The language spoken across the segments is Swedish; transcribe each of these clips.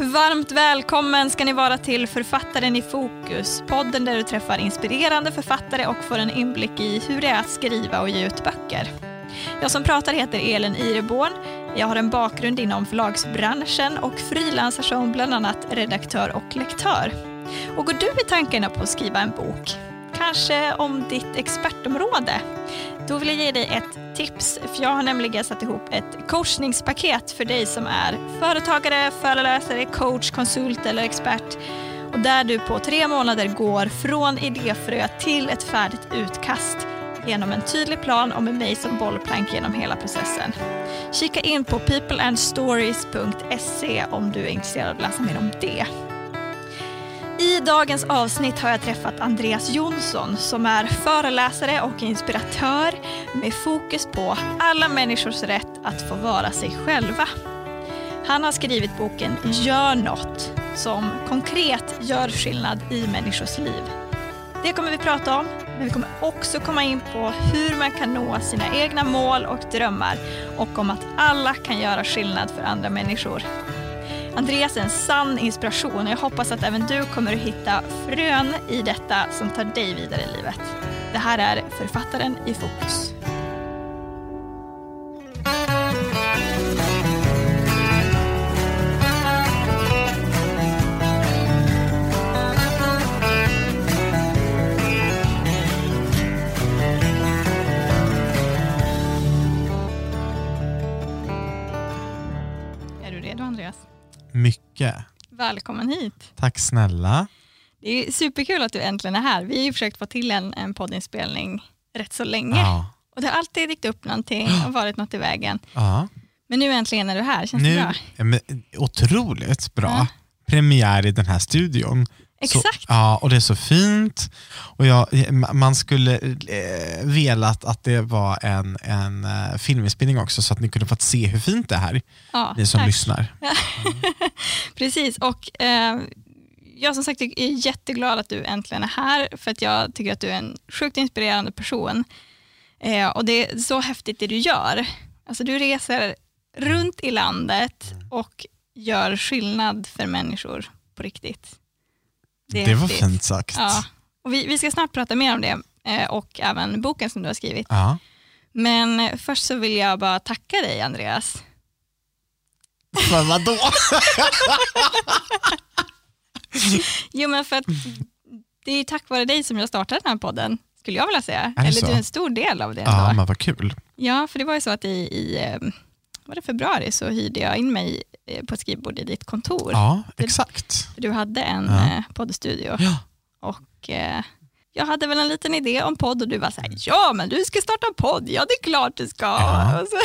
Varmt välkommen ska ni vara till Författaren i fokus, podden där du träffar inspirerande författare och får en inblick i hur det är att skriva och ge ut böcker. Jag som pratar heter Elin Ireborn. Jag har en bakgrund inom förlagsbranschen och frilansar som bland annat redaktör och lektör. Och går du i tankarna på att skriva en bok? Kanske om ditt expertområde? Då vill jag ge dig ett tips, för jag har nämligen satt ihop ett coachningspaket för dig som är företagare, föreläsare, coach, konsult eller expert och där du på tre månader går från idéfrö till ett färdigt utkast genom en tydlig plan och med mig som bollplank genom hela processen. Kika in på peopleandstories.se om du är intresserad av att läsa mer om det. I dagens avsnitt har jag träffat Andreas Jonsson som är föreläsare och inspiratör med fokus på alla människors rätt att få vara sig själva. Han har skrivit boken Gör något som konkret gör skillnad i människors liv. Det kommer vi prata om, men vi kommer också komma in på hur man kan nå sina egna mål och drömmar och om att alla kan göra skillnad för andra människor. Andreas är en sann inspiration och jag hoppas att även du kommer att hitta frön i detta som tar dig vidare i livet. Det här är Författaren i fokus. Mycket. Välkommen hit. Tack snälla. Det är superkul att du äntligen är här. Vi har ju försökt få till en, en poddinspelning rätt så länge. Ja. Och det har alltid dykt upp någonting och varit något i vägen. Ja. Men nu äntligen är du här, känns Nu, det bra? men, otroligt bra. Ja. Premiär i den här studion. Exakt. Så, ja, och det är så fint. Och jag, man skulle eh, velat att det var en, en eh, filminspelning också så att ni kunde fått se hur fint det är här, Ja, ni som tack. lyssnar. Precis, och eh, jag som sagt är jätteglad att du äntligen är här, för att jag tycker att du är en sjukt inspirerande person. Eh, och det är så häftigt det du gör. Alltså du reser runt i landet och gör skillnad för människor på riktigt. Det, är var fint sagt. Ja. Och vi, vi ska snart prata mer om det eh, och även boken som du har skrivit. Ja. Men eh, först så vill jag bara tacka dig Andreas. Men vadå? Jo men för att det är tack vare dig som jag startade den här podden, skulle jag vilja säga. Det Eller så? du är en stor del av det Ja, ändå. men vad kul. Ja, för det var ju så att i, i eh, var det februari så hyrde jag in mig eh, på ett skrivbord i ditt kontor. Ja, exakt. För Du hade en Ja. eh, poddstudio Ja. och eh, jag hade väl en liten idé om podd och du var så här, ja men du ska starta podd, ja det är klart du ska. Ja. Och så,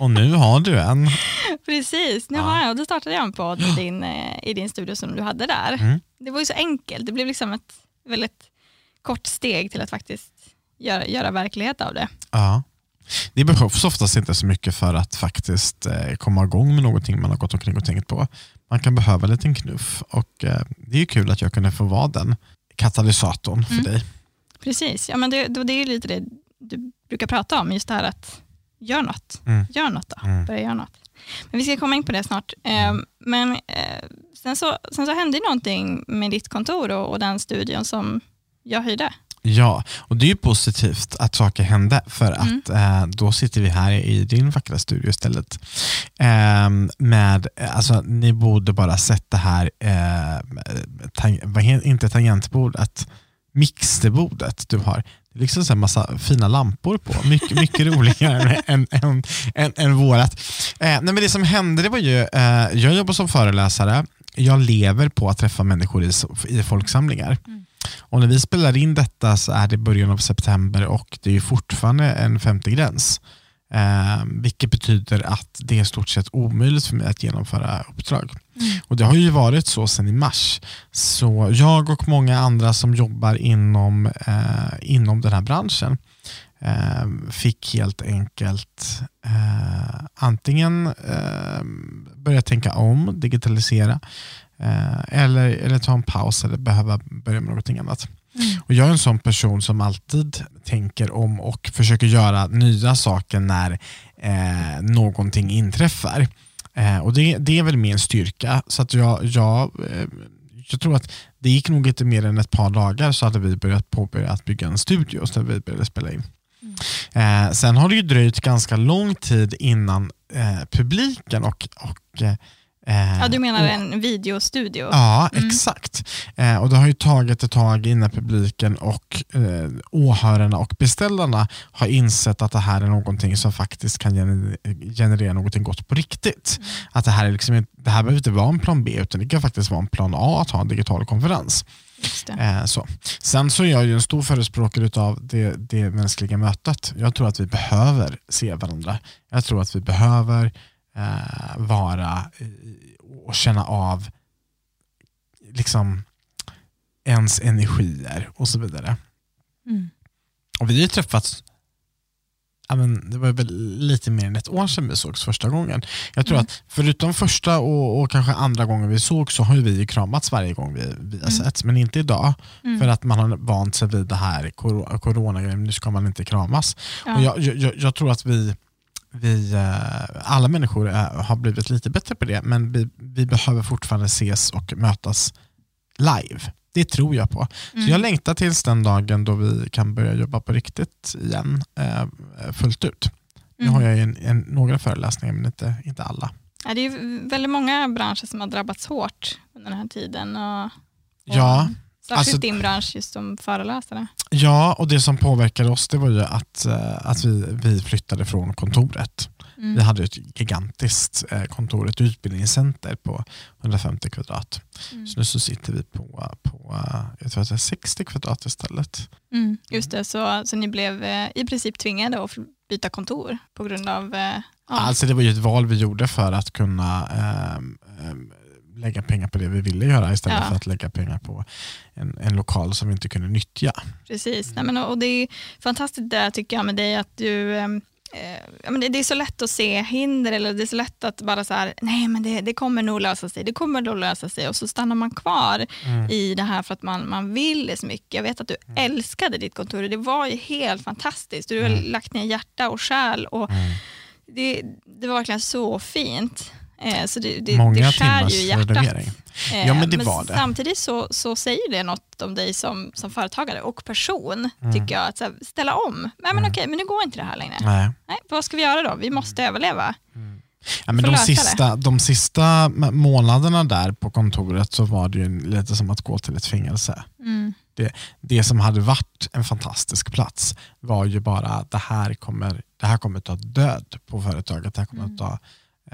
Och nu har du en. precis, nu Ja. har jag, och då startade jag en podd i din, eh, i din studio som du hade där. Mm. Det var ju så enkelt, det blev liksom ett väldigt kort steg till att faktiskt göra, göra verklighet av det. Ja. Det behövs oftast inte så mycket för att faktiskt eh, komma igång med någonting man har gått omkring och tänkt på. Man kan behöva en liten knuff och eh, det är ju kul att jag kunde få vara den katalysatorn för Mm. dig. Precis, ja, men det, det är ju lite det du brukar prata om, just det här att gör något. Mm. Gör något då, Mm. börja göra något. Men vi ska komma in på det snart. Eh, men eh, sen, så, sen så hände någonting med ditt kontor och, och den studion som jag hyrde. Ja, och det är ju positivt att saker hände för Mm. att eh, då sitter vi här i din vackra studio istället. Eh, med, alltså, ni borde bara sett det här, eh, tang, inte tangentbordet, mixerbordet du har. Det är liksom så här massa fina lampor på. Mycket, mycket roligare än, än, än, än vårat. Eh, nej, men det som hände det var ju, eh, jag jobbar som föreläsare, jag lever på att träffa människor i, i folksamlingar. Och när vi spelar in detta så är det början av september och det är ju fortfarande en femte gräns. Eh, vilket betyder att det är i stort sett omöjligt för mig att genomföra uppdrag. Och Det har ju varit så sedan i mars. Så jag och många andra som jobbar inom, eh, inom den här branschen eh, fick helt enkelt eh, antingen eh, börja tänka om, digitalisera eller, eller ta en paus eller behöva börja med någonting annat. Och Jag är en sån person som alltid tänker om och försöker göra nya saker när eh, någonting inträffar. Eh, och det, det är väl min styrka. Så att jag, jag, eh, jag tror att det gick nog inte mer än ett par dagar så hade vi börjat påbörja att bygga en studio så vi började spela in. Eh, sen har det ju dröjt ganska lång tid innan eh, publiken och, och Eh, ja, du menar en videostudio? Ja, mm. exakt. Eh, och Det har ju tagit ett tag innan publiken och eh, åhörarna och beställarna har insett att det här är någonting som faktiskt kan generera någonting gott på riktigt. Mm. Att det här, är liksom, det här behöver inte vara en plan B utan det kan faktiskt vara en plan A att ha en digital konferens. Eh, så. Sen så är jag ju en stor förespråkare av det, det mänskliga mötet. Jag tror att vi behöver se varandra. Jag tror att vi behöver eh, vara och känna av liksom ens energier och så vidare. Mm. Och vi har träffats ja, men det var väl lite mer än ett år sedan vi sågs första gången. Jag tror mm. att förutom första och, och, kanske andra gången vi såg så har vi kramats varje gång vi, vi har mm. setts, men inte idag. Mm. För att man har vant sig vid det här coronagrejen, nu ska man inte kramas. Ja. Och jag, jag, jag, tror att vi vi, eh, alla människor har blivit lite bättre på det, men vi, vi behöver fortfarande ses och mötas live. Det tror jag på. Mm. Så jag längtar tills den dagen då vi kan börja jobba på riktigt igen eh, fullt ut. Nu har mm. jag en, en, några föreläsningar men inte, inte alla. Ja, det är väldigt många branscher som har drabbats hårt under den här tiden. Och, och ja, Särskilt alltså, din bransch just som föreläsare. Ja, och det som påverkade oss det var ju att, uh, att vi, vi flyttade från kontoret. Mm. Vi hade ett gigantiskt uh, kontor, ett utbildningscenter på 150 kvadrat. Mm. Så nu så sitter vi på, på uh, jag tror att det är 60 kvadrat istället. Mm, just det, så, så ni blev i princip tvingade att byta kontor på grund av... Ja. Alltså det var ju ett val vi gjorde för att kunna ehm, lägga pengar på det vi ville göra istället ja. för att lägga pengar på en, en lokal som vi inte kunde nyttja. Precis, Nej, men, och det är fantastiskt det tycker jag med dig att du ehm, eh, men det är så lätt att se hinder eller det är så lätt att bara så här, nej men det, det kommer nog lösa sig, det kommer nog lösa sig och så stannar man kvar mm. i det här för att man, man vill så mycket. Jag vet att du mm. älskade ditt kontor och det var ju helt fantastiskt. Du har mm. lagt ner hjärta och själ och mm. det, det var verkligen så fint. Eh, så det, det, Många det skär ju hjärtat. Eh, ja, men det men var det. Samtidigt så, så säger det något om dig som, som företagare och person, mm. tycker jag. Att här, ställa om. Nej, men mm. okej, men nu går inte det här längre. Nej. Nej, vad ska vi göra då? Vi måste mm. överleva. Mm. Ja, men de, sista, de sista månaderna där på kontoret så var det ju lite som att gå till ett fängelse. Mm. Det, det som hade varit en fantastisk plats var ju bara att det här kommer, det här kommer ta död på företaget. Det här kommer mm. att ta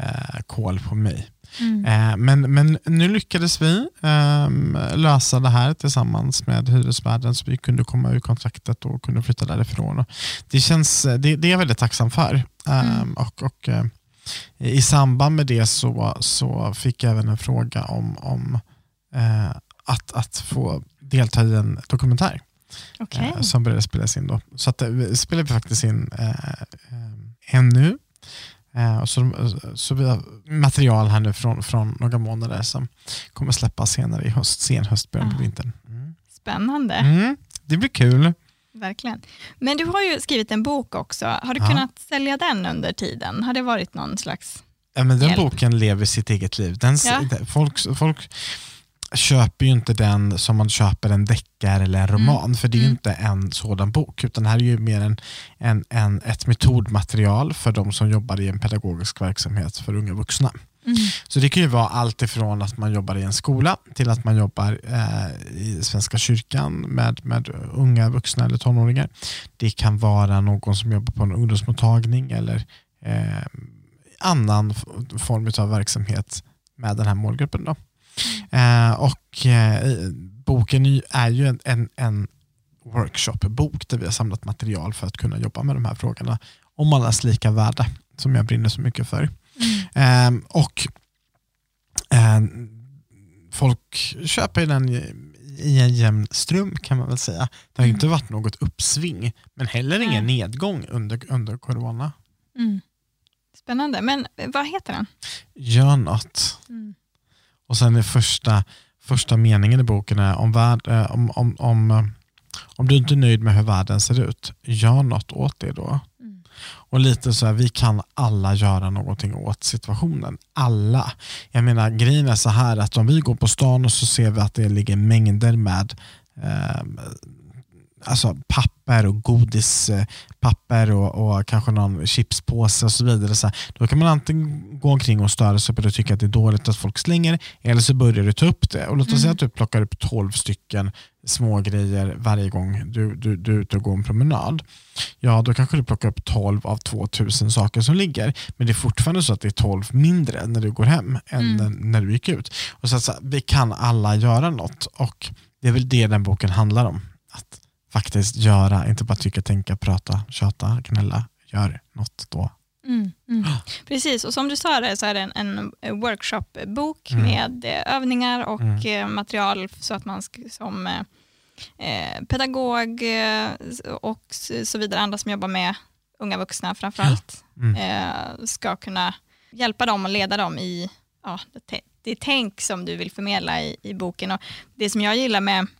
eh, kol på mig. Mm. Eh, men, men nu lyckades vi eh, lösa det här tillsammans med hyresvärden så vi kunde komma ur kontraktet och kunde flytta därifrån. det, känns, det, det är jag väldigt tacksam för. Mm. Ehm, och, och eh, I samband med det så, så fick jag även en fråga om, om eh, att, att få delta i en dokumentär. Okay. Eh, som började spelas in då. Så att, spelade vi faktiskt in ännu Eh, så, så vi har material här nu från, från några månader som kommer släppas senare i höst, sen höst, början på ah. vintern. Mm. Spännande. Mm, det blir kul. Verkligen. Men du har ju skrivit en bok också. Har du ja. kunnat sälja den under tiden? Har det varit någon slags ja, men Den hjälp? boken lever sitt eget liv. Den, ja. folk, folk köper ju inte den som man köper en deckare eller en mm. roman, mm. för det är mm. inte en sådan bok, utan det här är ju mer en, en, en, ett metodmaterial för de som jobbar i en pedagogisk verksamhet för unga vuxna. Mm. Så det kan ju vara allt ifrån att man jobbar i en skola till att man jobbar eh, i Svenska kyrkan med, med unga vuxna eller tonåringar. Det kan vara någon som jobbar på en ungdomsmottagning eller eh, annan form av verksamhet med den här målgruppen. Då. Eh, och eh, boken är ju en, en, en workshopbok där vi har samlat material för att kunna jobba med de här frågorna om allas lika värde som jag brinner så mycket för. Mm. Eh, och Folk köper den i en jämn ström kan man väl säga. Det har mm. inte varit något uppsving men heller ingen nedgång under, under corona. Mm. Spännande, men vad heter den? Gör något. Mm. Och sen är första, första meningen i boken är om, värld, eh, om, om, om, eh, om du inte är nöjd med hur världen ser ut, gör något åt det då. Mm. Och lite så här, vi kan alla göra någonting åt situationen. Alla. Jag menar grejen är så här att om vi går på stan och så ser vi att det ligger mängder med eh, alltså papper och godispapper och, och kanske någon chipspåse och så vidare. Så här, då kan man antingen gå omkring och störa sig på det och tycka att det är dåligt att folk slänger eller så börjar du ta upp det. Och låt oss mm. säga att du plockar upp 12 stycken små grejer varje gång du, du, du är ute och går en promenad. Ja, då kanske du plockar upp 12 av 2000 saker som ligger. Men det är fortfarande så att det är 12 mindre när du går hem än mm. när du gick ut. Och så, så Vi kan alla göra något och det är väl det den boken handlar om. Att faktiskt göra, inte bara tycka, tänka, prata, tjata, gnälla. Gör något då. Mm, mm. Precis, och som du sa det så är det en, en workshopbok mm. med eh, övningar och mm. eh, material så att man som eh, eh, pedagog och så vidare, andra som jobbar med unga vuxna framförallt. Mm. ska kunna hjälpa dem och leda dem i ja, det, det tänk som du vill förmedla i, i boken. Och det som jag gillar med Eh,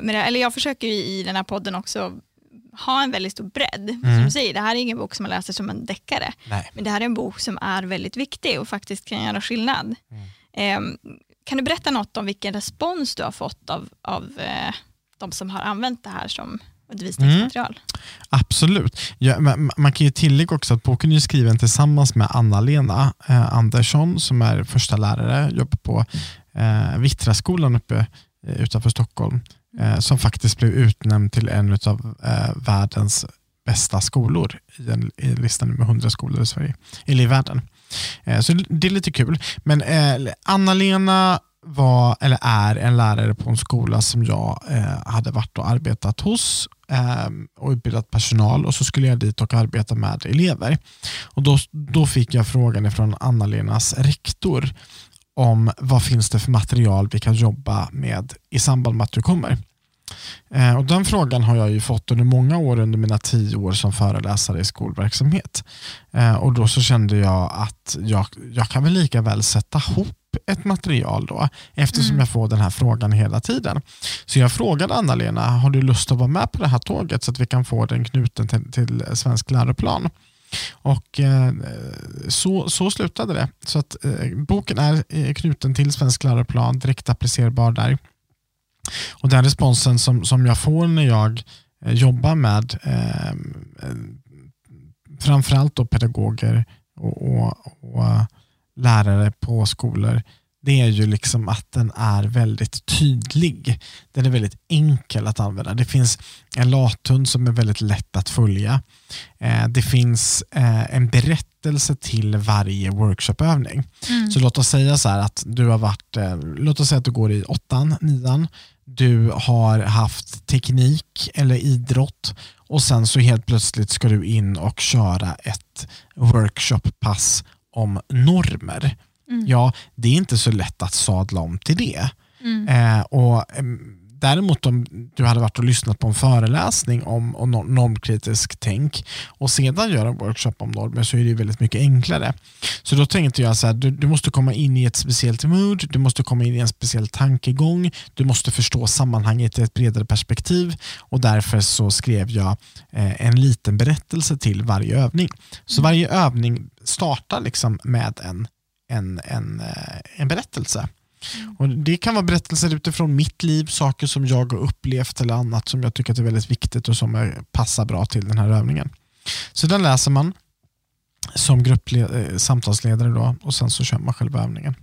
med det, eller jag försöker i den här podden också ha en väldigt stor bredd. Mm. Som du säger, det här är ingen bok som man läser som en deckare. Nej. Men det här är en bok som är väldigt viktig och faktiskt kan göra skillnad. Mm. Eh, kan du berätta något om vilken respons du har fått av, av eh, de som har använt det här som undervisningsmaterial? Mm. Absolut. Ja, man, man, kan ju tillägga också att boken är skriven tillsammans med Anna-Lena eh, Andersson som är första lärare, jobbar på eh, Vittraskolan uppe Eh, utanför Stockholm eh, som faktiskt blev utnämnd till en av eh, världens bästa skolor i, en, i listan med 100 skolor i Sverige, eller i världen. Så det är lite kul. Men Anna-Lena var, eller är en lärare på en skola som jag hade varit och arbetat hos och utbildat personal och så skulle jag dit och arbeta med elever. Och Då, då fick jag frågan från Anna-Lenas rektor om vad finns det för material vi kan jobba med i samband med att du kommer. Eh, och Den frågan har jag ju fått under många år under mina tio år som föreläsare i skolverksamhet. Eh, och Då så kände jag att jag, jag kan väl lika väl sätta ihop ett material då eftersom mm. jag får den här frågan hela tiden. Så jag frågade Anna-Lena, har du lust att vara med på det här tåget så att vi kan få den knuten till, till svensk läroplan? Och eh, så, så slutade det. Så att eh, boken är eh, knuten till Svensk läroplan, direkt applicerbar där. Och den responsen som, som jag får när jag eh, jobbar med eh, framförallt då pedagoger och, och, och, eh, lärare på skolor det är ju liksom att den är väldigt tydlig. Den är väldigt enkel att använda. Det finns en lathund som är väldigt lätt att följa. Eh, det finns eh, en berättelse till varje workshopövning. Mm. Så låt oss säga så att du har varit, eh, låt oss säga att du går i åttan, nian, du har haft teknik eller idrott och sen så helt plötsligt ska du in och köra ett workshoppass om normer. Mm. Ja, det är inte så lätt att sadla om till det. Mm. Eh, och Däremot om du hade varit och lyssnat på en föreläsning om, om normkritisk tänk och sedan göra en workshop om normer så är det väldigt mycket enklare. Så då tänkte jag så här, du, du, måste komma in i ett speciellt mood, du måste komma in i en speciell tankegång, du måste förstå sammanhanget i ett bredare perspektiv och därför så skrev jag eh, en liten berättelse till varje övning. Så mm. varje övning startar liksom med en en, en, eh, en berättelse. Mm. Och Det kan vara berättelser utifrån mitt liv, saker som jag har upplevt eller annat som jag tycker är väldigt viktigt och som passar bra till den här övningen. Så den läser man som eh, samtalsledare då, och sen så kör man själva övningen.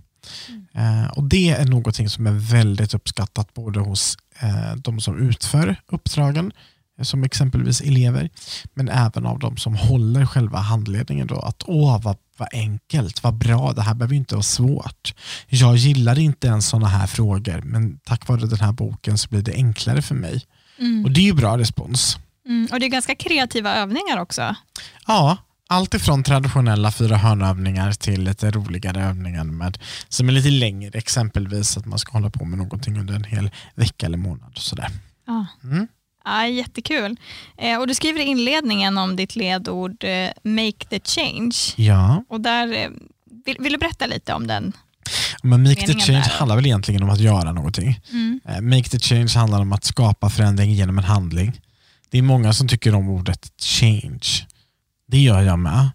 Mm. Eh, och Det är någonting som är väldigt uppskattat både hos eh, de som utför uppdragen eh, som exempelvis elever, men även av de som håller själva handledningen. Då, att åh, vad, vad enkelt, vad bra, det här behöver inte vara svårt. Jag gillar inte ens sådana här frågor, men tack vare den här boken så blir det enklare för mig. Mm. Och Det är ju bra respons. Mm, och det är ganska kreativa övningar också. Ja, allt ifrån traditionella fyra hörnövningar till lite roligare övningar med, som är lite längre, exempelvis att man ska hålla på med någonting under en hel vecka eller månad. Och sådär. Ja. Mm. Ja, jättekul. Eh, och du skriver i inledningen om ditt ledord eh, “Make the change”. Ja. Och där, eh, vill, vill, du berätta lite om den? Men make the change där. handlar väl egentligen om att göra någonting. Mm. Eh, make the change handlar om att skapa förändring genom en handling. Det är många som tycker om ordet change. Det gör jag med.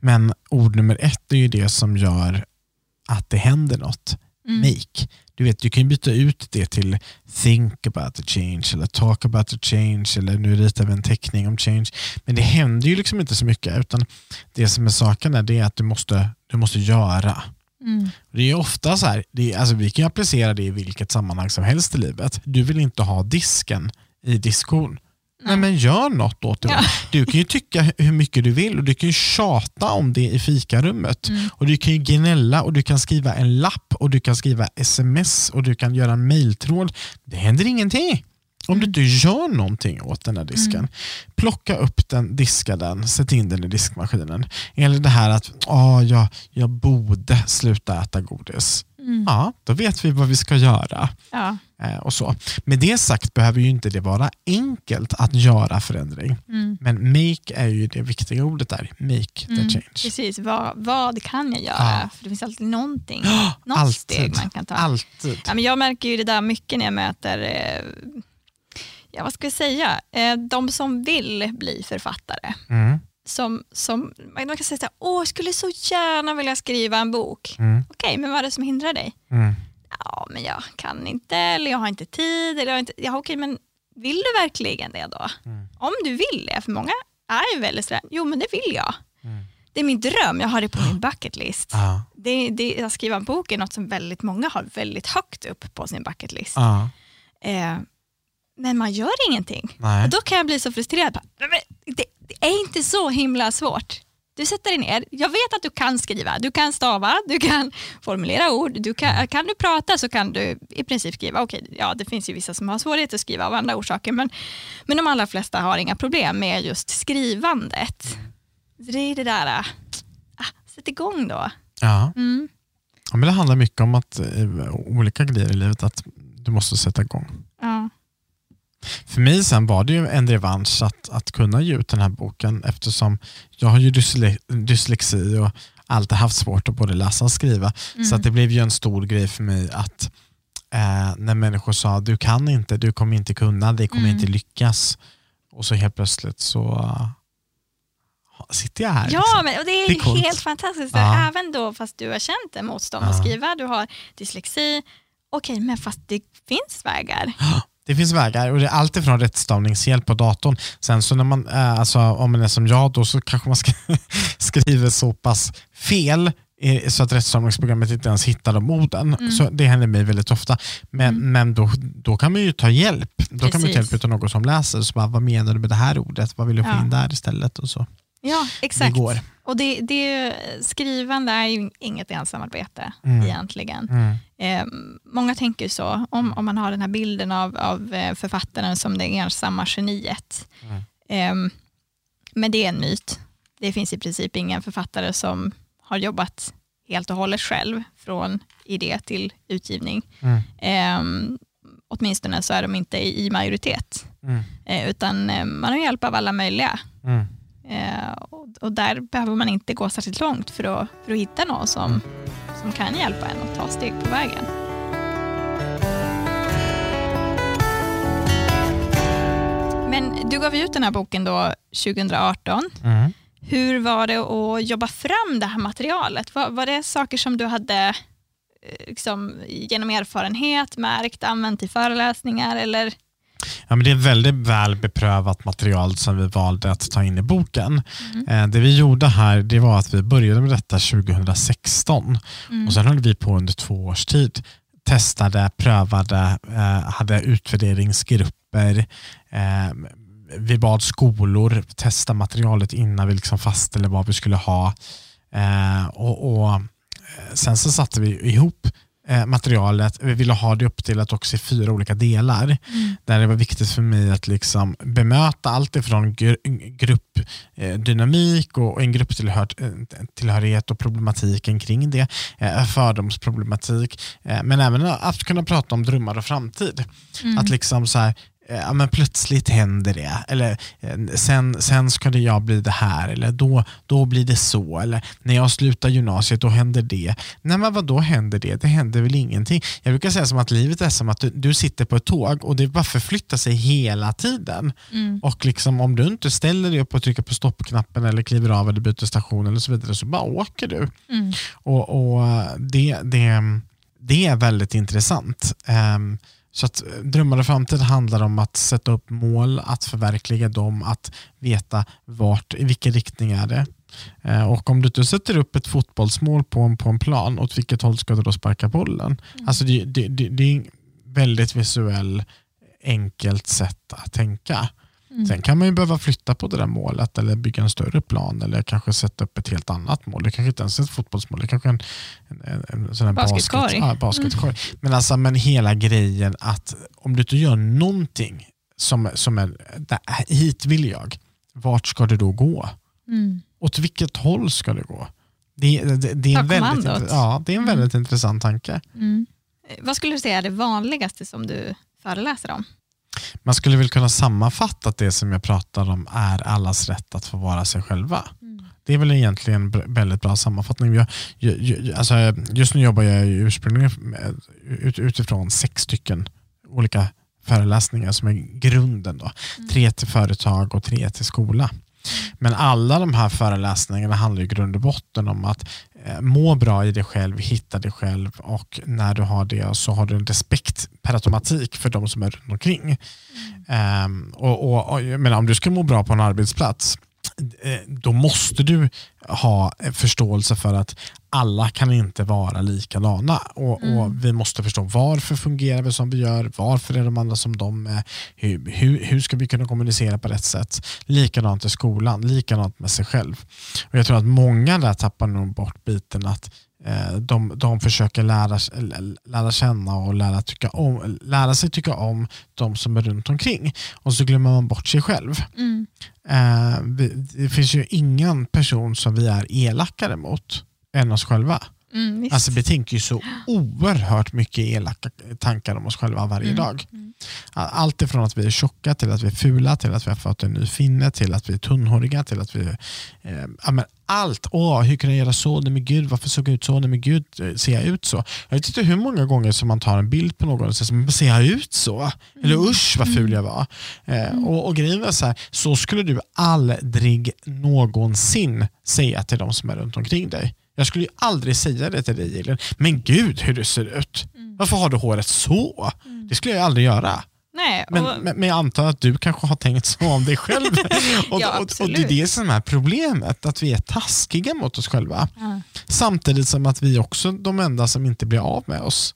Men ord nummer ett är ju det som gör att det händer något. Mm. Make. Du vet, du kan byta ut det till think about the change eller talk about the change eller nu ritar vi en teckning om change. Men det händer ju liksom inte så mycket utan det som är saken är, det att du måste, du måste göra. Mm. Det är ofta så här, det är, alltså vi kan applicera det i vilket sammanhang som helst i livet. Du vill inte ha disken i diskon. Nej. men gör något åt det. Ja. Du kan ju tycka hur mycket du vill och du kan ju tjata om det i fikarummet. Mm. Och Du kan ju gnälla och du kan skriva en lapp och du kan skriva sms och du kan göra en mejltråd. Det händer ingenting. Om du inte gör någonting åt den här disken. Plocka upp den, diska den, sätt in den i diskmaskinen. Eller det här att åh, jag, jag borde sluta äta godis. Mm. Ja, då vet vi vad vi ska göra. Ja. Eh, och så. Med det sagt behöver ju inte det vara enkelt att göra förändring. Mm. Men make är ju det viktiga ordet där. Make the Mm. change. Precis, vad, vad kan jag göra? Ja. För det finns alltid någonting, något Alltid. steg man kan ta. Alltid. Ja, men jag märker ju det där mycket när jag möter, eh, ja, vad ska jag säga, eh, de som vill bli författare. Mm. Som, som, man kan säga så här, åh jag skulle så gärna vilja skriva en bok. Mm. Okej, men vad är det som hindrar dig? Mm. Ja, men jag kan inte, eller jag har inte tid. Eller jag har inte, ja, okej, men vill du verkligen det då? Mm. Om du vill det, för många är ju väldigt sådär, jo men det vill jag. Mm. Det är min dröm, jag har det på min bucket list. Ja. Det, det, att skriva en bok är något som väldigt många har väldigt högt upp på sin bucket list. Ja. Eh, men man gör ingenting. Nej. Och då kan jag bli så frustrerad. Bara, "Nej, men Det, det är inte så himla svårt. Du sätter dig ner, jag vet att du kan skriva, du kan stava, du kan formulera ord, du kan, kan du prata så kan du i princip skriva. Okej, ja, det finns ju vissa som har svårigheter att skriva av andra orsaker, men, men de allra flesta har inga problem med just skrivandet. Så det är det där, ah, sätt igång då. Ja. Mm. ja, men det handlar mycket om att eh, olika grejer i livet, att du måste sätta igång. Ja. För mig sen var det ju en revansch att, att kunna ge ut den här boken eftersom jag har ju dysle dyslexi och alltid haft svårt att både läsa och skriva. Så att det blev ju en stor grej för mig att eh, när människor sa du kan inte, du kommer inte kunna, det kommer Mm. inte lyckas. Och så helt plötsligt så sitter jag här. Ja, liksom. men och det är, Det är helt fantastiskt. Ja. Även då fast du har känt en motstånd Ja. att skriva, du har dyslexi. Okej, men fast det finns vägar. Det finns vägar och det är allt ifrån rättstavningshjälp på datorn. Sen så när man, eh, alltså, om man är som jag då så kanske man sk- skriver så pass fel eh, så att rättstavningsprogrammet inte ens hittar de orden. Mm. Så det händer mig väldigt ofta. Men, men då, då kan man ju ta hjälp. Då kan man ta Precis. hjälp av någon som läser. Så bara, vad menar du med det här ordet? Vad vill du få Ja. in där istället? Och så. Ja, exakt. Det går. Och det, det skrivande är ju inget ensamarbete Mm. egentligen. Mm. Eh, många tänker så, om, om man har den här bilden av, av eh, författaren som det ensamma geniet. Mm. Eh, men det är en myt. Det finns i princip ingen författare som har jobbat helt och hållet själv från idé till utgivning. Mm. Eh, åtminstone så är de inte i, majoritet, Mm. eh, utan eh, man har hjälp av alla möjliga. Eh, och, och där behöver man inte gå särskilt långt för att, för att hitta någon som, som kan hjälpa en att ta steg på vägen. Men du gav ut den här boken då 2018. Mm. Hur var det att jobba fram det här materialet? Var, var det saker som du hade eh, liksom, genom erfarenhet märkt, använt i föreläsningar eller? Ja, men det är väldigt väl beprövat material som vi valde att ta in i boken. Eh, det vi gjorde här det var att vi började med detta 2016 Mm. och sen höll vi på under två års tid. Testade, prövade, eh, hade utvärderingsgrupper. Eh, vi bad skolor testa materialet innan vi liksom fastställde vad vi skulle ha. Och, och Sen så satte vi ihop eh, materialet. Vi ville ha det uppdelat också i fyra olika delar. Mm. Där det var viktigt för mig att liksom bemöta allt ifrån gr- gruppdynamik och en grupptillhörighet och problematiken kring det. eh, Fördomsproblematik. eh, Men även att kunna prata om drömmar och framtid. Mm. Att liksom så här, eh, ja, men plötsligt händer det. Eller eh, sen, sen ska det jag bli det här. Eller då, då blir det så. Eller när jag slutar gymnasiet då händer det. Nej men vad då händer det? Det händer väl ingenting. Jag brukar säga som att livet är som att du, du sitter på ett tåg och det bara förflyttar sig hela tiden. Mm. Och liksom, om du inte ställer dig upp och trycker på stoppknappen eller kliver av eller byter station eller så vidare så bara åker du. Mm. Och, och det, det, det är väldigt intressant. Um, så att Drömmar och framtid handlar om att sätta upp mål, att förverkliga dem, att veta vart, i vilken riktning är det. Uh, och om du inte sätter upp ett fotbollsmål på en, på en plan, åt vilket håll ska du då sparka bollen? Mm. Alltså det, det, det, det är väldigt visuell, enkelt sätt att tänka. Mm. Sen kan man ju behöva flytta på det där målet eller bygga en större plan eller kanske sätta upp ett helt annat mål. Det kanske inte ens är ett fotbollsmål, det kanske är en, en, en sån här basketkorg. Basket, ja, basketkorg. Mm. Men, alltså, men hela grejen att om du inte gör någonting som, som är, där, hit vill jag, vart ska du då gå? Mm. Åt vilket håll ska du gå? Det, det, det är, en väldigt, ja, det är en mm. väldigt intressant tanke. Mm. Vad skulle du säga är det vanligaste som du föreläser om? Man skulle väl kunna sammanfatta att det som jag pratar om är allas rätt att få vara sig själva. Mm. Det är väl egentligen en väldigt bra sammanfattning. Jag, jag, alltså, just nu jobbar jag ursprungligen ut, utifrån sex stycken olika föreläsningar som är grunden. Då. Mm. Tre till företag och tre till skola. Men alla de här föreläsningarna handlar i grund och botten om att eh, må bra i dig själv, hitta dig själv och när du har det så har du en respekt per automatik för de som är runt omkring. Mm. Um, och, och, och, men om du ska må bra på en arbetsplats eh, då måste du ha eh, förståelse för att alla kan inte vara likadana. Och, mm. och, Vi måste förstå varför fungerar vi som vi gör, varför är de andra som de är, hur, hur, hur ska vi kunna kommunicera på rätt sätt. Likadant i skolan, likadant med sig själv. Och Jag tror att många där tappar nog bort biten att Eh, de, de försöker lära, lära känna och lära, tycka om, lära sig tycka om de som är runt omkring. Och så glömmer man bort sig själv. Mm. Eh, det finns ju ingen person som vi är elakare mot än oss själva. Mm, alltså vi tänker ju så oerhört mycket elaka tankar om oss själva varje mm. dag. Mm. Allt ifrån att vi är tjocka till att vi är fula, till att vi har fått en ny finne, till att vi är tunnhåriga, till att vi... Eh, ja, men allt. Åh, hur kunde jag göra så? Nej men gud, varför såg jag ut så? Nej men gud, eh, ser jag ut så? Jag vet inte hur många gånger som man tar en bild på någon och säger, men ser jag ut så? Eller mm. usch vad ful jag var. Eh, mm. och, och grejen är så här, så skulle du aldrig någonsin säga till de som är runt omkring dig. Jag skulle ju aldrig säga det till dig Elin. Men gud hur du ser ut. Mm. Varför har du håret så? Mm. Det skulle jag aldrig göra. Nej, och... men, men, men, jag antar att du kanske har tänkt så om dig själv. och, ja, och, och, det är det som är problemet, att vi är taskiga mot oss själva. Mm. Samtidigt som att vi också är de enda som inte blir av med oss.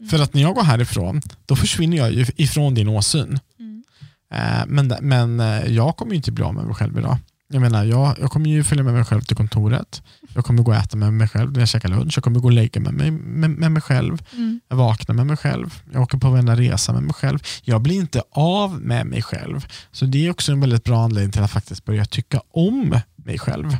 Mm. För att när jag går härifrån, då försvinner jag ju ifrån din åsyn. Mm. Eh, men, men eh, jag kommer inte bli av med mig själv idag. Jag menar, jag, jag kommer ju följa med mig själv till kontoret. Jag kommer gå och äta med mig själv när jag käkar lunch. Jag kommer gå och lägga med mig, med, med mig själv. Mm. Jag vaknar med mig själv. Jag åker på varenda resa med mig själv. Jag blir inte av med mig själv. Så det är också en väldigt bra anledning till att faktiskt börja tycka om mig själv.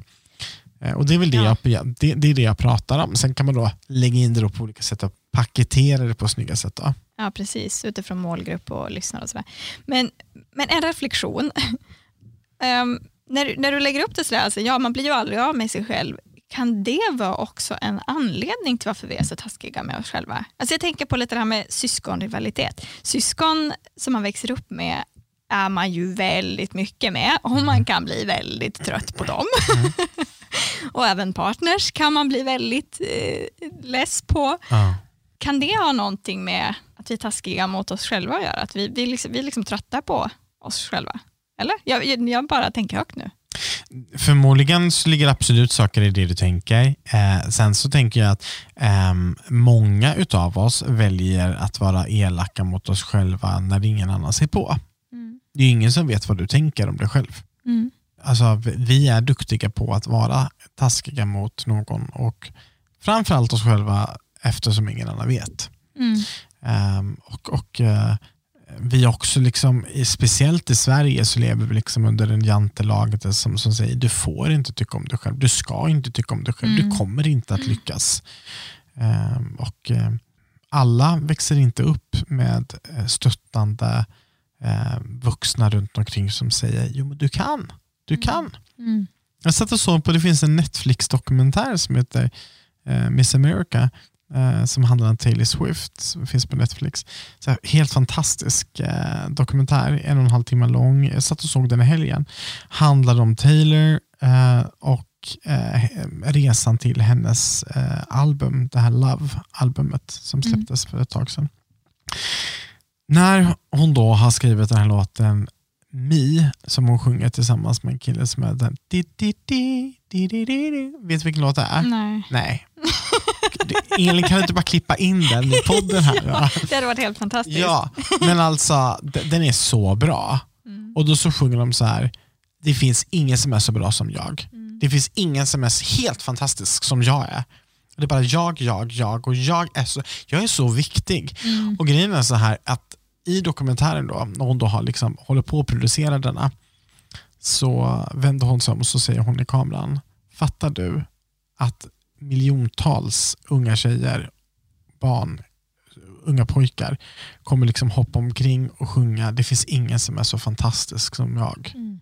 Eh, och Det är väl det, ja. jag, det, det, är det jag pratar om. Sen kan man då lägga in det på olika sätt och paketera det på snygga sätt. Då. Ja, precis. Utifrån målgrupp och lyssnare och sådär. Men, men en reflektion. um, när, när du lägger upp det sådär, alltså, ja man blir ju aldrig av med sig själv. Kan det vara också en anledning till varför vi är så taskiga med oss själva? Alltså jag tänker på lite det här med syskonrivalitet. Syskon som man växer upp med är man ju väldigt mycket med och man kan bli väldigt trött på dem. Mm. och även partners kan man bli väldigt eh, less på. Ja. Kan det ha någonting med att vi är taskiga mot oss själva att göra? Att vi, vi, liksom, vi är liksom trötta på oss själva? Eller? Jag, jag bara tänker högt nu. Förmodligen så ligger absolut saker i det du tänker. Eh, sen så tänker jag att eh, många utav oss väljer att vara elaka mot oss själva när ingen annan ser på. Mm. Det är ingen som vet vad du tänker om dig själv. Mm. Alltså, vi är duktiga på att vara taskiga mot någon och framförallt oss själva eftersom ingen annan vet. Mm. Um, och, och uh, vi också, liksom, speciellt i Sverige, så lever vi liksom under en jantelag som, som säger du får inte tycka om dig själv, du ska inte tycka om dig själv, mm. du kommer inte att lyckas. Um, och uh, Alla växer inte upp med eh, stöttande eh, vuxna runt omkring som säger jo men du kan, du Mm. kan. Mm. Jag satt och såg på, det finns en Netflix-dokumentär som heter eh, Miss America eh, som handlar om Taylor Swift, som finns på Netflix. Så här, helt fantastisk eh, dokumentär, en och en halv timme lång. Jag satt och såg den i helgen. Handlar om Taylor eh, och eh, resan till hennes eh, album, det här Love-albumet som Mm. släpptes för ett tag sedan. När hon då har skrivit den här låten Me, som hon sjunger tillsammans med en kille som är den di, di, di, di, di, di. Vet du vilken låt det är? Nej. Nej. Elin, kan du inte bara klippa in den i podden här? Va? Det hade varit helt fantastiskt. Ja, men alltså den är så bra. Mm. Och då så sjunger de så här, det finns ingen som är så bra som jag. Mm. Det finns ingen som är helt fantastisk som jag är. Det är bara jag, jag, jag och jag är så, jag är så viktig. Mm. Och grejen är så här att i dokumentären då, när hon då har liksom, håller på att producera denna, så vänder hon sig om och så säger hon i kameran, fattar du att miljontals unga tjejer, barn, unga pojkar kommer liksom hoppa omkring och sjunga Det finns ingen som är så fantastisk som jag. Mm.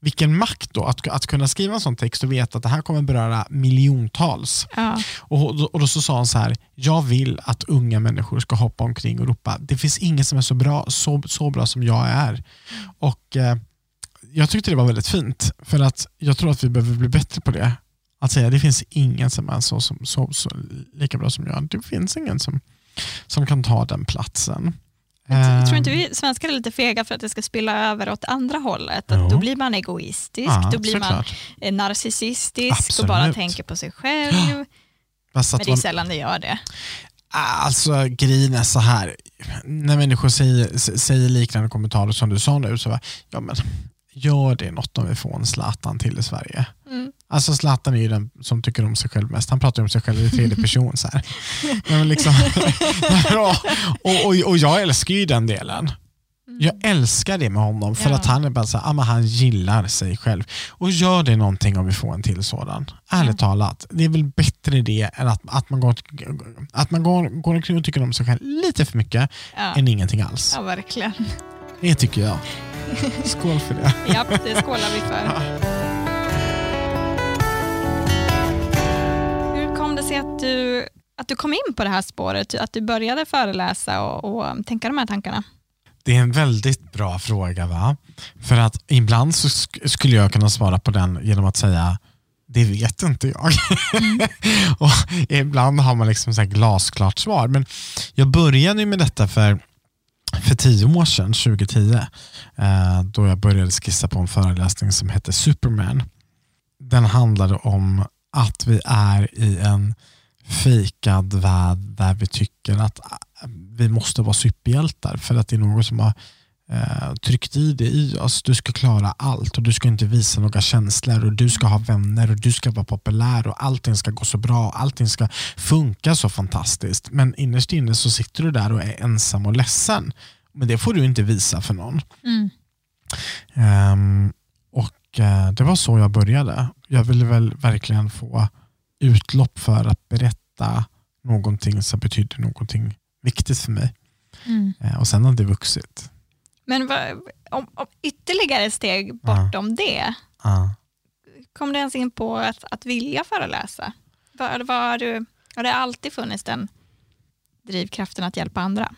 Vilken makt då att, att kunna skriva en sån text och veta att det här kommer beröra miljontals. Ja. Och, och då så sa han så här, jag vill att unga människor ska hoppa omkring och ropa, det finns ingen som är så bra, så, så bra som jag är. Och eh, Jag tyckte det var väldigt fint, för att jag tror att vi behöver bli bättre på det. Att säga, det finns ingen som är så, som, så, så lika bra som jag. Det finns ingen som, som kan ta den platsen. Jag tror inte vi svenskar är lite fega för att det ska spilla över åt andra hållet. Jo. Att då blir man egoistisk, ja, då blir man såklart. eh, narcissistisk och Absolut. bara tänker på sig själv. Men det är man- sällan det gör det. Alltså grejen är så här, när människor säger, säger liknande kommentarer som du sa nu, så bara, ja men gör det något om vi får en Zlatan till i Sverige. Mm. Alltså Zlatan är ju den som tycker om sig själv mest. Han pratar om sig själv i tredje person. Så här. Men liksom, ja, och, och, och jag älskar ju den delen. Jag älskar det med honom för Ja. att han är bara så här, ah, han gillar sig själv. Och gör det någonting om vi får en till sådan. Ärligt talat, det är väl bättre det än att, att man, går, att man går, går omkring och tycker om sig själv lite för mycket Ja. än ingenting alls. ja, verkligen. Det tycker jag. Skål för det. Ja, det skålar vi för. Det sig att du, att du kom in på det här spåret? Att du började föreläsa och, och tänka de här tankarna? Det är en väldigt bra fråga. va? För att ibland så sk- skulle jag kunna svara på den genom att säga det vet inte jag. och ibland har man liksom så här glasklart svar. Men jag började med detta för, för tio år sedan, 2010, eh, då jag började skissa på en föreläsning som hette Superman. Den handlade om att vi är i en fejkad värld där vi tycker att äh, vi måste vara superhjältar för att det är någon som har eh, tryckt i det i oss. Du ska klara allt och du ska inte visa några känslor och du ska ha vänner och du ska vara populär och allting ska gå så bra och allting ska funka så fantastiskt. Men innerst inne så sitter du där och är ensam och ledsen. Men det får du inte visa för någon. Mm. Ehm, och eh, Det var så jag började. Jag ville väl verkligen få utlopp för att berätta någonting som betydde någonting viktigt för mig. Mm. Eh, och sen har det vuxit. Men vad, om, om ytterligare steg bortom det, Ja. kom du ens in på att, att vilja föreläsa? Var, var du, har det alltid funnits den drivkraften att hjälpa andra?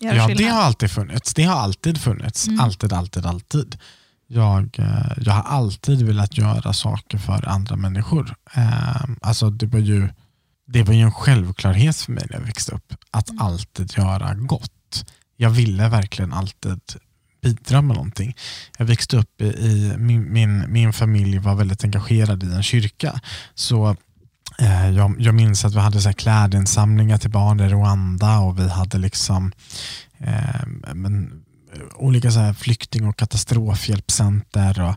Göra Ja, det skillnad? har alltid funnits. Det har alltid funnits. Mm. Alltid, alltid, alltid. Jag, eh, jag har alltid velat göra saker för andra människor. Eh, Alltså det, var ju, det var ju en självklarhet för mig när jag växte upp att Mm. alltid göra gott. Jag ville verkligen alltid bidra med någonting. Jag växte upp i, i min, min, min familj var väldigt engagerad i en kyrka. Så eh, jag, jag minns att vi hade så här klädinsamlingar till barn i Rwanda och vi hade liksom eh, men, olika så här flykting och katastrofhjälpcenter. Och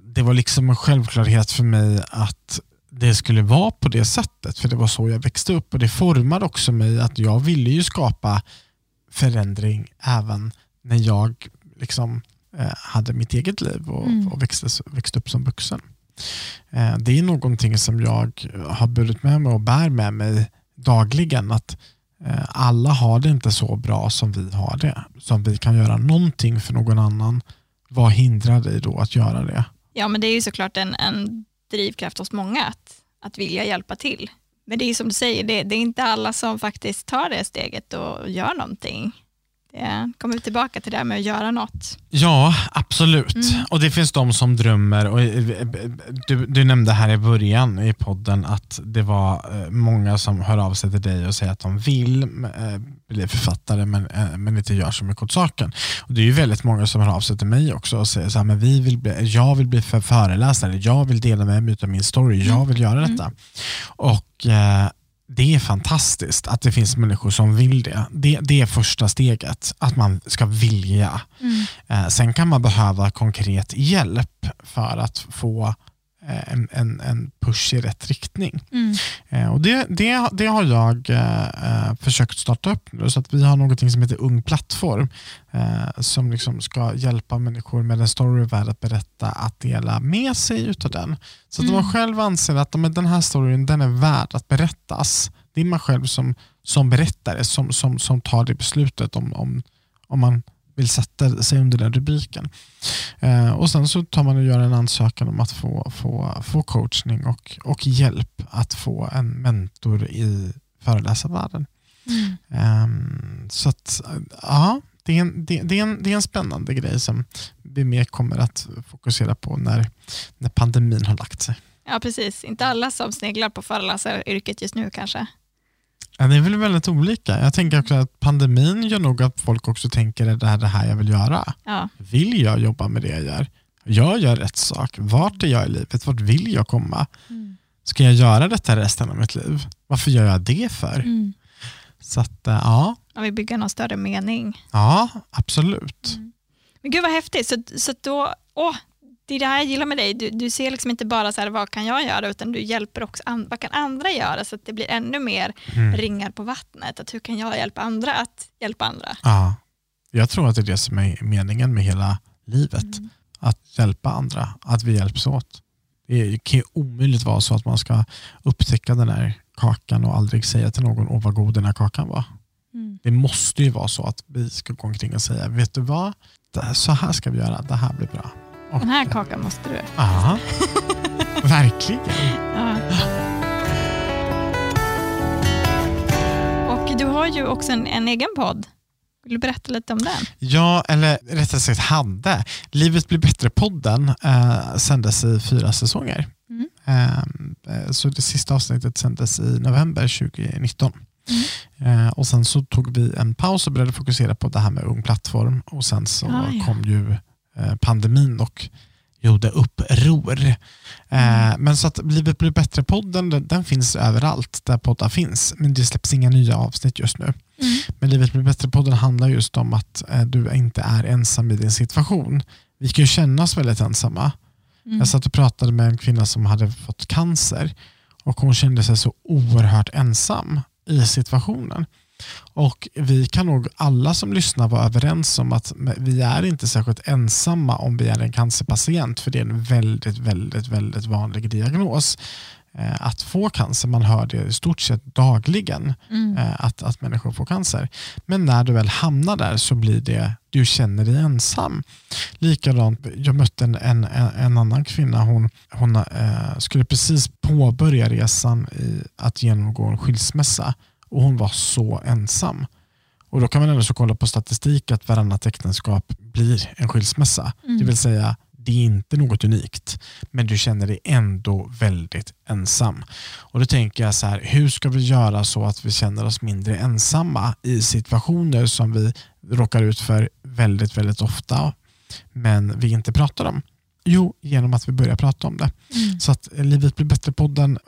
det var liksom en självklarhet för mig att det skulle vara på det sättet, för det var så jag växte upp och det formade också mig att jag ville ju skapa förändring även när jag liksom, eh, hade mitt eget liv och, Mm. och växte, växte upp som vuxen. Eh, det är någonting som jag har burit med mig och bär med mig dagligen. Att Eh, alla har det inte så bra som vi har det. Så om vi kan göra någonting för någon annan. Vad hindrar dig då att göra det? Ja, men det är ju såklart en, en drivkraft hos många att, att vilja hjälpa till. Men det är som du säger, det, det är inte alla som faktiskt tar det steget och gör någonting. Det kommer vi tillbaka till det här med att göra något. Ja, absolut. Mm. Och Det finns de som drömmer. Och du, du, nämnde här i början i podden att det var eh, många som hör av sig till dig och säger att de vill eh, bli författare men, eh, men inte gör så mycket åt saken. Och Det är ju väldigt många som hör av sig till mig också och säger att vi vill bli, jag vill bli för föreläsare, jag vill dela med mig av min story, jag vill göra detta. Mm. Och det är fantastiskt att det finns människor som vill det. Det, det är första steget, att man ska vilja. Mm. Eh, sen kan man behöva konkret hjälp för att få en, en, en, push i rätt riktning. Mm. Eh, och det, det, det har jag eh, eh, försökt starta upp nu, så att vi har något som heter Ung Plattform eh, som liksom ska hjälpa människor med en story värd att berätta att dela med sig utav den. Så att mm. man själv anser att men den här storyn den är värd att berättas, det är man själv som, som berättare som, som, som tar det beslutet om, om, om man vill sätta sig under den rubriken. Eh, och Sen så tar man och gör en ansökan om att få, få, få coachning och, och hjälp att få en mentor i föreläsarvärlden. Mm. Eh, så att, ja, det är, en, det, det, är en, det är en spännande grej som vi mer kommer att fokusera på när, när pandemin har lagt sig. Ja, precis. Inte alla som sneglar på föreläsaryrket just nu kanske. Ja, det är väl väldigt olika. Jag tänker också att pandemin gör nog att folk också tänker att det här det här jag vill göra. Ja. Vill jag jobba med det jag gör? Jag gör rätt sak. Vart är jag i livet? Vart vill jag komma? Mm. Ska jag göra detta resten av mitt liv? Varför gör jag det för? Mm. Så att, eh, ja. Jag vill bygga någon större mening. Ja, absolut. Mm. Men gud vad häftigt. Så, så då, åh, det är det här jag gillar med dig. Du, du ser liksom inte bara så här, vad kan jag göra, utan du hjälper också an, vad kan andra göra, så att det blir ännu mer mm. ringar på vattnet. Att hur kan jag hjälpa andra att hjälpa andra? Ja, jag tror att det är det som är meningen med hela livet. Mm. Att hjälpa andra, att vi hjälps åt. Det kan ju omöjligt vara så att man ska upptäcka den här kakan och aldrig säga till någon, åh vad god den här kakan var. Mm. Det måste ju vara så att vi ska gå omkring och säga, vet du vad, så här ska vi göra, det här blir bra. Den här kakan måste du. Ja, verkligen. Ja. Och du har ju också en, en egen podd. Vill du berätta lite om den? Ja, eller rättare sagt hade. Livet blir bättre-podden eh, sändes i fyra säsonger. Mm. Eh, så det sista avsnittet sändes i november 2019. Mm. Eh, och Sen så tog vi en paus och började fokusera på det här med ung plattform och sen så ah, ja. kom ju pandemin och gjorde uppror. Eh, mm. Men så att Livet blir bättre-podden den, den, finns överallt där poddar finns, men det släpps inga nya avsnitt just nu. Mm. Men Livet blir bättre-podden handlar just om att eh, du inte är ensam i din situation. Vi kan ju känna oss väldigt ensamma. Mm. Jag satt och pratade med en kvinna som hade fått cancer och hon kände sig så oerhört ensam i situationen. Och Vi kan nog alla som lyssnar vara överens om att vi är inte särskilt ensamma om vi är en cancerpatient, för det är en väldigt, väldigt, väldigt vanlig diagnos eh, att få cancer. Man hör det i stort sett dagligen, mm. Eh, att, att människor får cancer. Men när du väl hamnar där så blir det, du känner dig ensam. Likadant, jag mötte en, en, en annan kvinna, hon, hon eh, skulle precis påbörja resan i att genomgå en skilsmässa och hon var så ensam. Och Då kan man ändå så kolla på statistik att varannat äktenskap blir en skilsmässa. Mm. Det vill säga, det är inte något unikt, men du känner dig ändå väldigt ensam. Och Då tänker jag så här, hur ska vi göra så att vi känner oss mindre ensamma i situationer som vi råkar ut för väldigt, väldigt ofta, men vi inte pratar om? Jo, genom att vi börjar prata om det. Mm. Så att Livet blir bättre-podden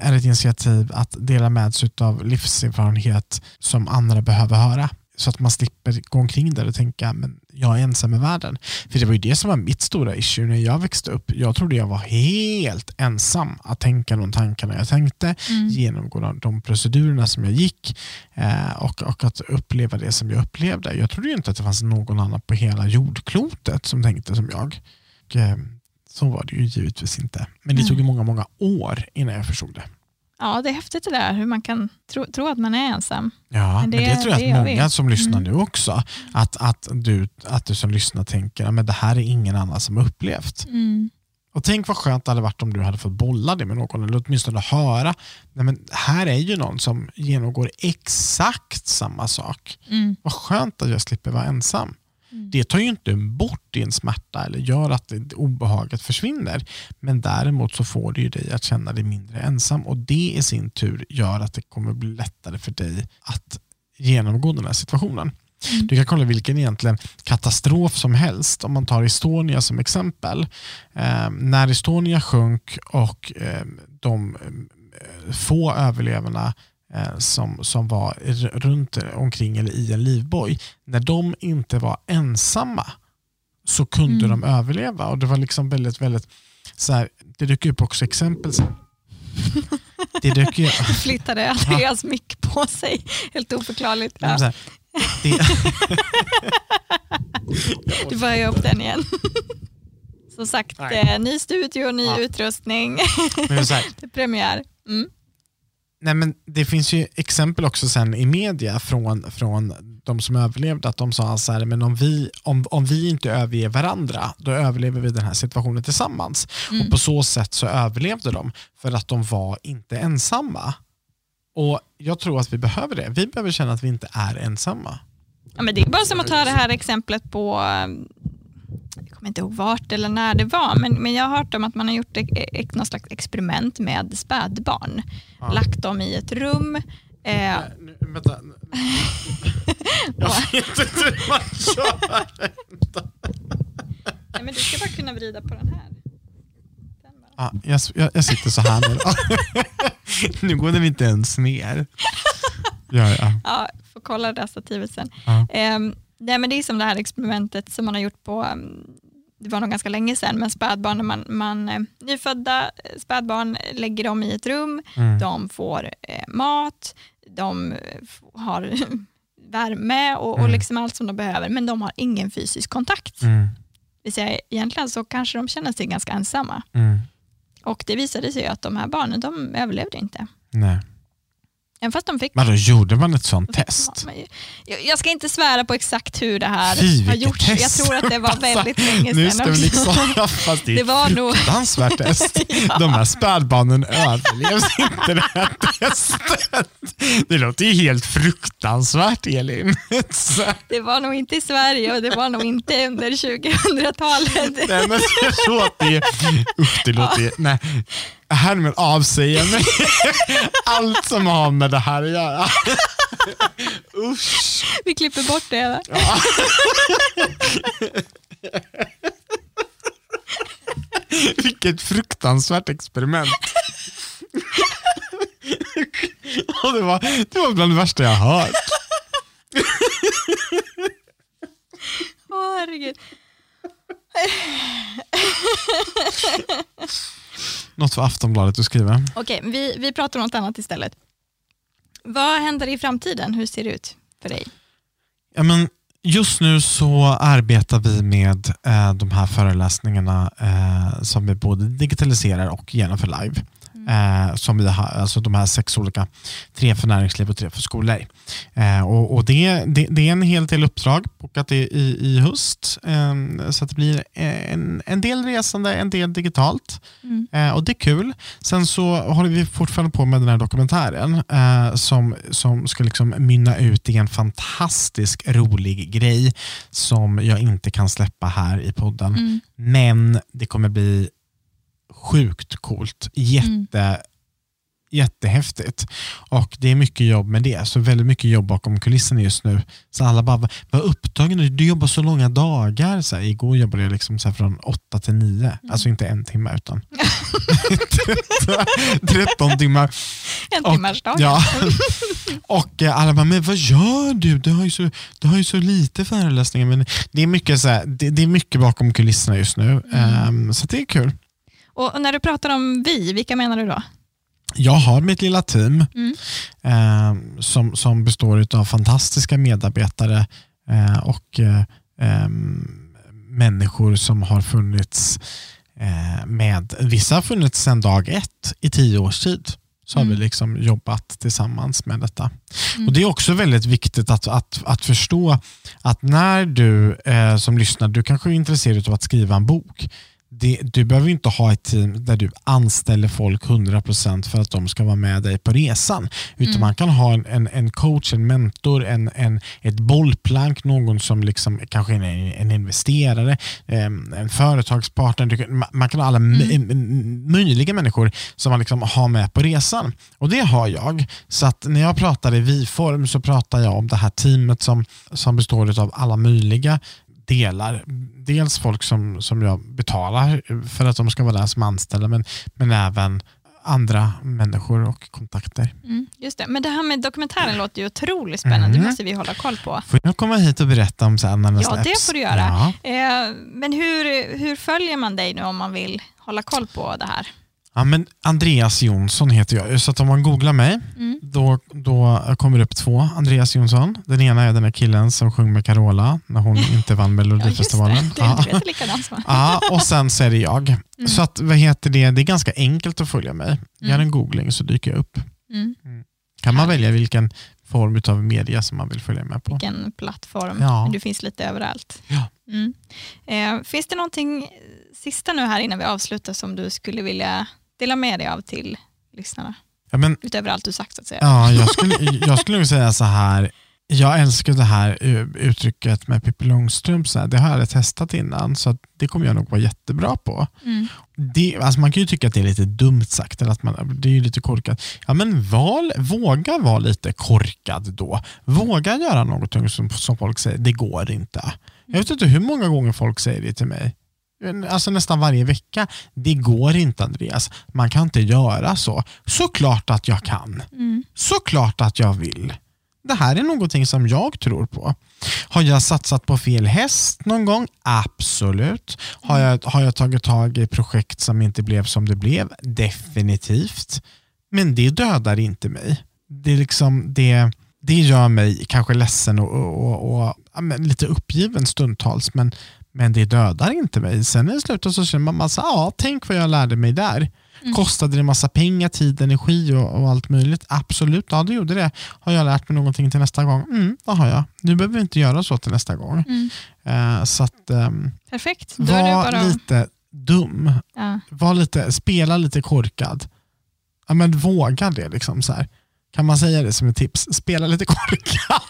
är ett initiativ att dela med sig av livserfarenhet som andra behöver höra. Så att man slipper gå omkring där och tänka men jag är ensam i världen. För det var ju det som var mitt stora issue när jag växte upp. Jag trodde jag var helt ensam att tänka de tankarna jag tänkte, mm. genomgå de procedurerna som jag gick eh, och, och att uppleva det som jag upplevde. Jag trodde inte att det fanns någon annan på hela jordklotet som tänkte som jag. Eh, så var det ju givetvis inte. Men det mm. tog ju många, många år innan jag förstod det. Ja, det är häftigt det där hur man kan tro, tro att man är ensam. Ja, men Men det, det- tror jag det att många vi. som lyssnar Mm. nu också, att, att, du, att du som lyssnar tänker att det här är ingen annan som har upplevt. Mm. Och tänk vad skönt det hade varit om du hade fått bolla det med någon eller åtminstone höra. Nej, men här är ju någon som genomgår exakt samma sak. Mm. Vad skönt att jag slipper vara ensam. Mm. Det tar ju inte bort din smärta eller gör att obehaget försvinner. Men däremot så får det ju dig att känna dig mindre ensam och det i sin tur gör att det kommer bli lättare för dig att genomgå den här situationen. Mm. Du kan kolla vilken egentligen katastrof som helst. Om man tar Estonia som exempel. Eh, när Estonia sjönk och eh, de eh, få överlevarna som, som var runt omkring eller i en livboj, när de inte var ensamma så kunde Mm. de överleva. Och Det var liksom väldigt, väldigt så här, det dök upp också exempel. Det dök ju, Flyttade Andreas mick på sig, helt oförklarligt. Ja. här, det, Du börjar upp den igen. Som sagt, Nej. eh, ny studio, ny Ja. utrustning, här, premiär. Mm. Nej, men det finns ju exempel också sen i media från, från de som överlevde att de sa så här, men om vi, om, om vi inte överger varandra då överlever vi den här situationen tillsammans. Mm. Och På så sätt så överlevde de för att de var inte ensamma. Och Jag tror att vi behöver det. Vi behöver känna att vi inte är ensamma. Ja, men det är bara som att ta det här exemplet på, kommer inte ihåg vart eller när det var, men, men jag har hört om att man har gjort ett, ett, något slags experiment med spädbarn. Ja. Lagt dem i ett rum. Eh, Nej, nu, vänta. Jag vet inte hur man gör. nej, men du ska bara kunna vrida på den här. Den. Ja, jag, jag, jag sitter så här nu. nu går den inte ens ner. Ja, ja. Ja, får kolla det där stativet sen. Ja. Ehm, nej, men det är som det här experimentet som man har gjort på, um, det var nog ganska länge sedan, men spädbarn, när man, man, eh, nyfödda eh, spädbarn lägger dem i ett rum, Mm. de får eh, mat, de eh, har värme och, och Mm. liksom allt som de behöver, men de har ingen fysisk kontakt. Mm. Vill säga, egentligen så kanske de känner sig ganska ensamma. Mm. Och det visade sig att de här barnen, de överlevde inte. Nej. Även fast de fick Men då gjorde man ett sånt test? Ja, jag, ska inte svära på exakt hur det här Fy, har gjorts. Jag tror att det var Alltså, väldigt länge Nu sedan ska vi liksom, ja, fast det Det var nog- fruktansvärt test. Ja. De här spädbarnen överlevde inte det här testet. Det låter ju helt fruktansvärt Elin. Det var nog inte i Sverige och det var nog inte under 2000-talet. nej, men det låter ju... Usch, det låter ju... Nej. Härmed avsäger jag mig allt som har med det här att göra. Usch. Vi klipper bort det. Va? Ja. Vilket fruktansvärt experiment. Och det, var, det var bland det värsta jag har hört. Åh, herregud. Något för Aftonbladet att skriva. Okej, vi, vi pratar om något annat istället. Vad händer i framtiden? Hur ser det ut för dig? Ja, men just nu så arbetar vi med eh, de här föreläsningarna eh, som vi både digitaliserar och genomför live. Eh, som vi har, alltså de här sex olika, tre för näringsliv och tre för skolor. Eh, och och det, det, det är en hel del uppdrag bokat i, i, i höst. Eh, så att det blir en, en del resande, en del digitalt. Mm. Eh, och det är kul. Sen så håller vi fortfarande på med den här dokumentären eh, som, som ska liksom mynna ut i en fantastisk rolig grej som jag inte kan släppa här i podden. Mm. Men det kommer bli sjukt coolt. Jätte, Jättehäftigt. Och det är mycket jobb med det. Så väldigt mycket jobb bakom kulisserna just nu. Så alla bara, vad upptagen du Du jobbar så långa dagar. Så här, igår jobbade jag liksom så från 8 till 9. Alltså inte en timme utan 13 timmar. En Och- timmars dag. Ja. Och eh, alla bara, men vad gör du? Du har ju så, du har ju så lite föreläsningar. Men det, är mycket så här, det, det är mycket bakom kulisserna just nu. Ehm, så det är kul. Och, och när du pratar om vi, vilka menar du då? Jag har mitt lilla team Mm. eh, som, som består av fantastiska medarbetare eh, och eh, människor som har funnits eh, med, vissa har funnits sedan dag ett i tio års tid. så har Mm. vi liksom jobbat tillsammans med detta. Mm. Och Det är också väldigt viktigt att, att, att förstå att när du eh, som lyssnar, du kanske är intresserad av att skriva en bok. Det, du behöver inte ha ett team där du anställer folk 100% för att de ska vara med dig på resan. Utan Mm. man kan ha en, en, en coach, en mentor, en, en, ett bollplank, någon som liksom, kanske är en, en investerare, eh, en företagspartner. Man kan ha alla Mm. möjliga människor som man liksom har med på resan. Och det har jag. Så att när jag pratar i vi-form så pratar jag om det här teamet som, som består av alla möjliga delar. Dels folk som, som jag betalar för att de ska vara där som anställda men, men även andra människor och kontakter. Mm, just det. Men det här med dokumentären låter ju otroligt spännande. Mm. Det måste vi hålla koll på. Får jag komma hit och berätta om sen när den Ja, det släpps? får du göra. Ja. Eh, men hur, hur följer man dig nu om man vill hålla koll på det här? Ja, men Andreas Jonsson heter jag. Så om man googlar mig, Mm. då, då kommer det upp två Andreas Jonsson. Den ena är den här killen som sjöng med Carola när hon inte vann Ja, Melodifestivalen. det. Du heter likadant som Ja, och sen så är det jag. Mm. Så att, vad heter det? det är ganska enkelt att följa mig. Gör Mm. en googling så dyker jag upp. mm. Kan man välja vilken form av media som man vill följa med på. Vilken plattform. Ja. Du finns lite överallt. Ja. Mm. Eh, finns det någonting sista nu här innan vi avslutar som du skulle vilja dela med dig av till lyssnarna? Ja, men, Utöver allt du sagt så att säga. ja, jag, skulle, jag skulle nog säga så här. Jag älskar det här uttrycket med Pippi Långstrump. Så här, det har jag aldrig testat innan så det kommer jag nog vara jättebra på. Mm. Det, alltså man kan ju tycka att det är lite dumt sagt, eller att man, det är lite korkat. Ja, men val, våga vara lite korkad då. Våga göra något som, som folk säger, det går inte. Jag vet inte hur många gånger folk säger det till mig. Alltså nästan varje vecka. Det går inte Andreas, man kan inte göra så. Såklart att jag kan. Mm. Såklart att jag vill. Det här är någonting som jag tror på. Har jag satsat på fel häst någon gång? Absolut. Har jag, har jag tagit tag i projekt som inte blev som det blev? Definitivt. Men det dödar inte mig. Det, är liksom, det, det gör mig kanske ledsen och, och, och, och lite uppgiven stundtals, men, men det dödar inte mig. Sen i slutet så känner man massa, ja, tänk vad jag lärde mig där. Mm. Kostade det massa pengar, tid, energi och, och allt möjligt? Absolut, ja det gjorde det. Har jag lärt mig någonting till nästa gång? Mm, det har jag. Nu behöver vi inte göra så till nästa gång. Mm. Eh, så att, ehm, Perfekt. Då är det var bara... lite dum. Ja. Var lite, spela lite korkad. Ja, men våga det. liksom så här. Kan man säga det som ett tips? Spela lite korkat.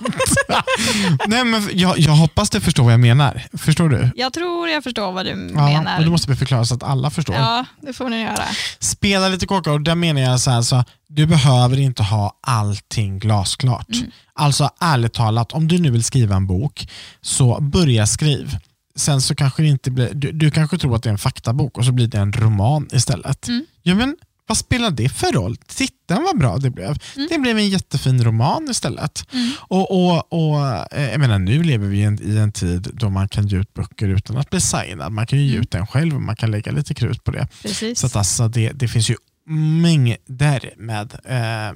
Nej, men jag, jag hoppas du förstår vad jag menar. Förstår du? Jag tror jag förstår vad du Ja, menar. och då måste förklara så att alla förstår. Ja, det får ni göra. Spela lite korkat och där menar jag så här, så du behöver inte ha allting glasklart. Mm. Alltså ärligt talat, om du nu vill skriva en bok, så börja skriv. Sen så kanske det inte blir, du, du kanske tror att det är en faktabok och så blir det en roman istället. Mm. Ja, men vad spelar det för roll? Titta vad bra det blev. Mm. Det blev en jättefin roman istället. Mm. Och, och, och, eh, jag menar, nu lever vi i en, i en tid då man kan ge ut böcker utan att bli signad. Man kan ju ge Mm. ut den själv och man kan lägga lite krut på det. Precis. Så att alltså det, det finns ju mängder med eh,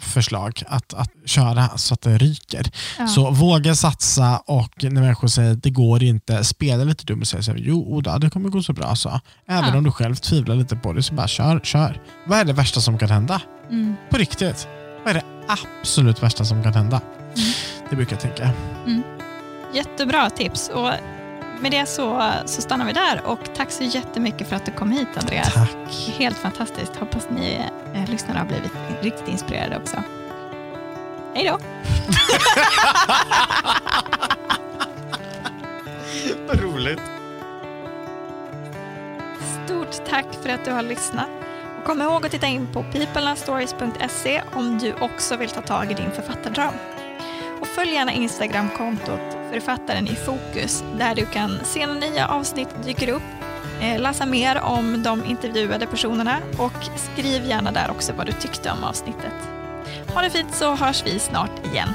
förslag att, att köra så att det ryker. ja. Så våga satsa och när människor säger att det går inte, spela lite dum och säga så här, jo då, det kommer gå så bra. Så. Även Ja. om du själv tvivlar lite på det så bara kör, kör. Vad är det värsta som kan hända? Mm. På riktigt. Vad är det absolut värsta som kan hända? Mm. Det brukar jag tänka. Jättebra tips. Och med det så, så stannar vi där. Och tack så jättemycket för att du kom hit Andreas. Tack. Helt fantastiskt. Hoppas ni eh, lyssnare har blivit riktigt inspirerade också. Hej då! Vad roligt. Stort tack för att du har lyssnat. Och kom ihåg att titta in på peopleandstories.se om du också vill ta tag i din författardröm. Och följ gärna Instagramkontot Författaren i fokus där du kan se när nya avsnitt dyker upp, eh, läsa mer om de intervjuade personerna och skriv gärna där också vad du tyckte om avsnittet. Ha det fint så hörs vi snart igen.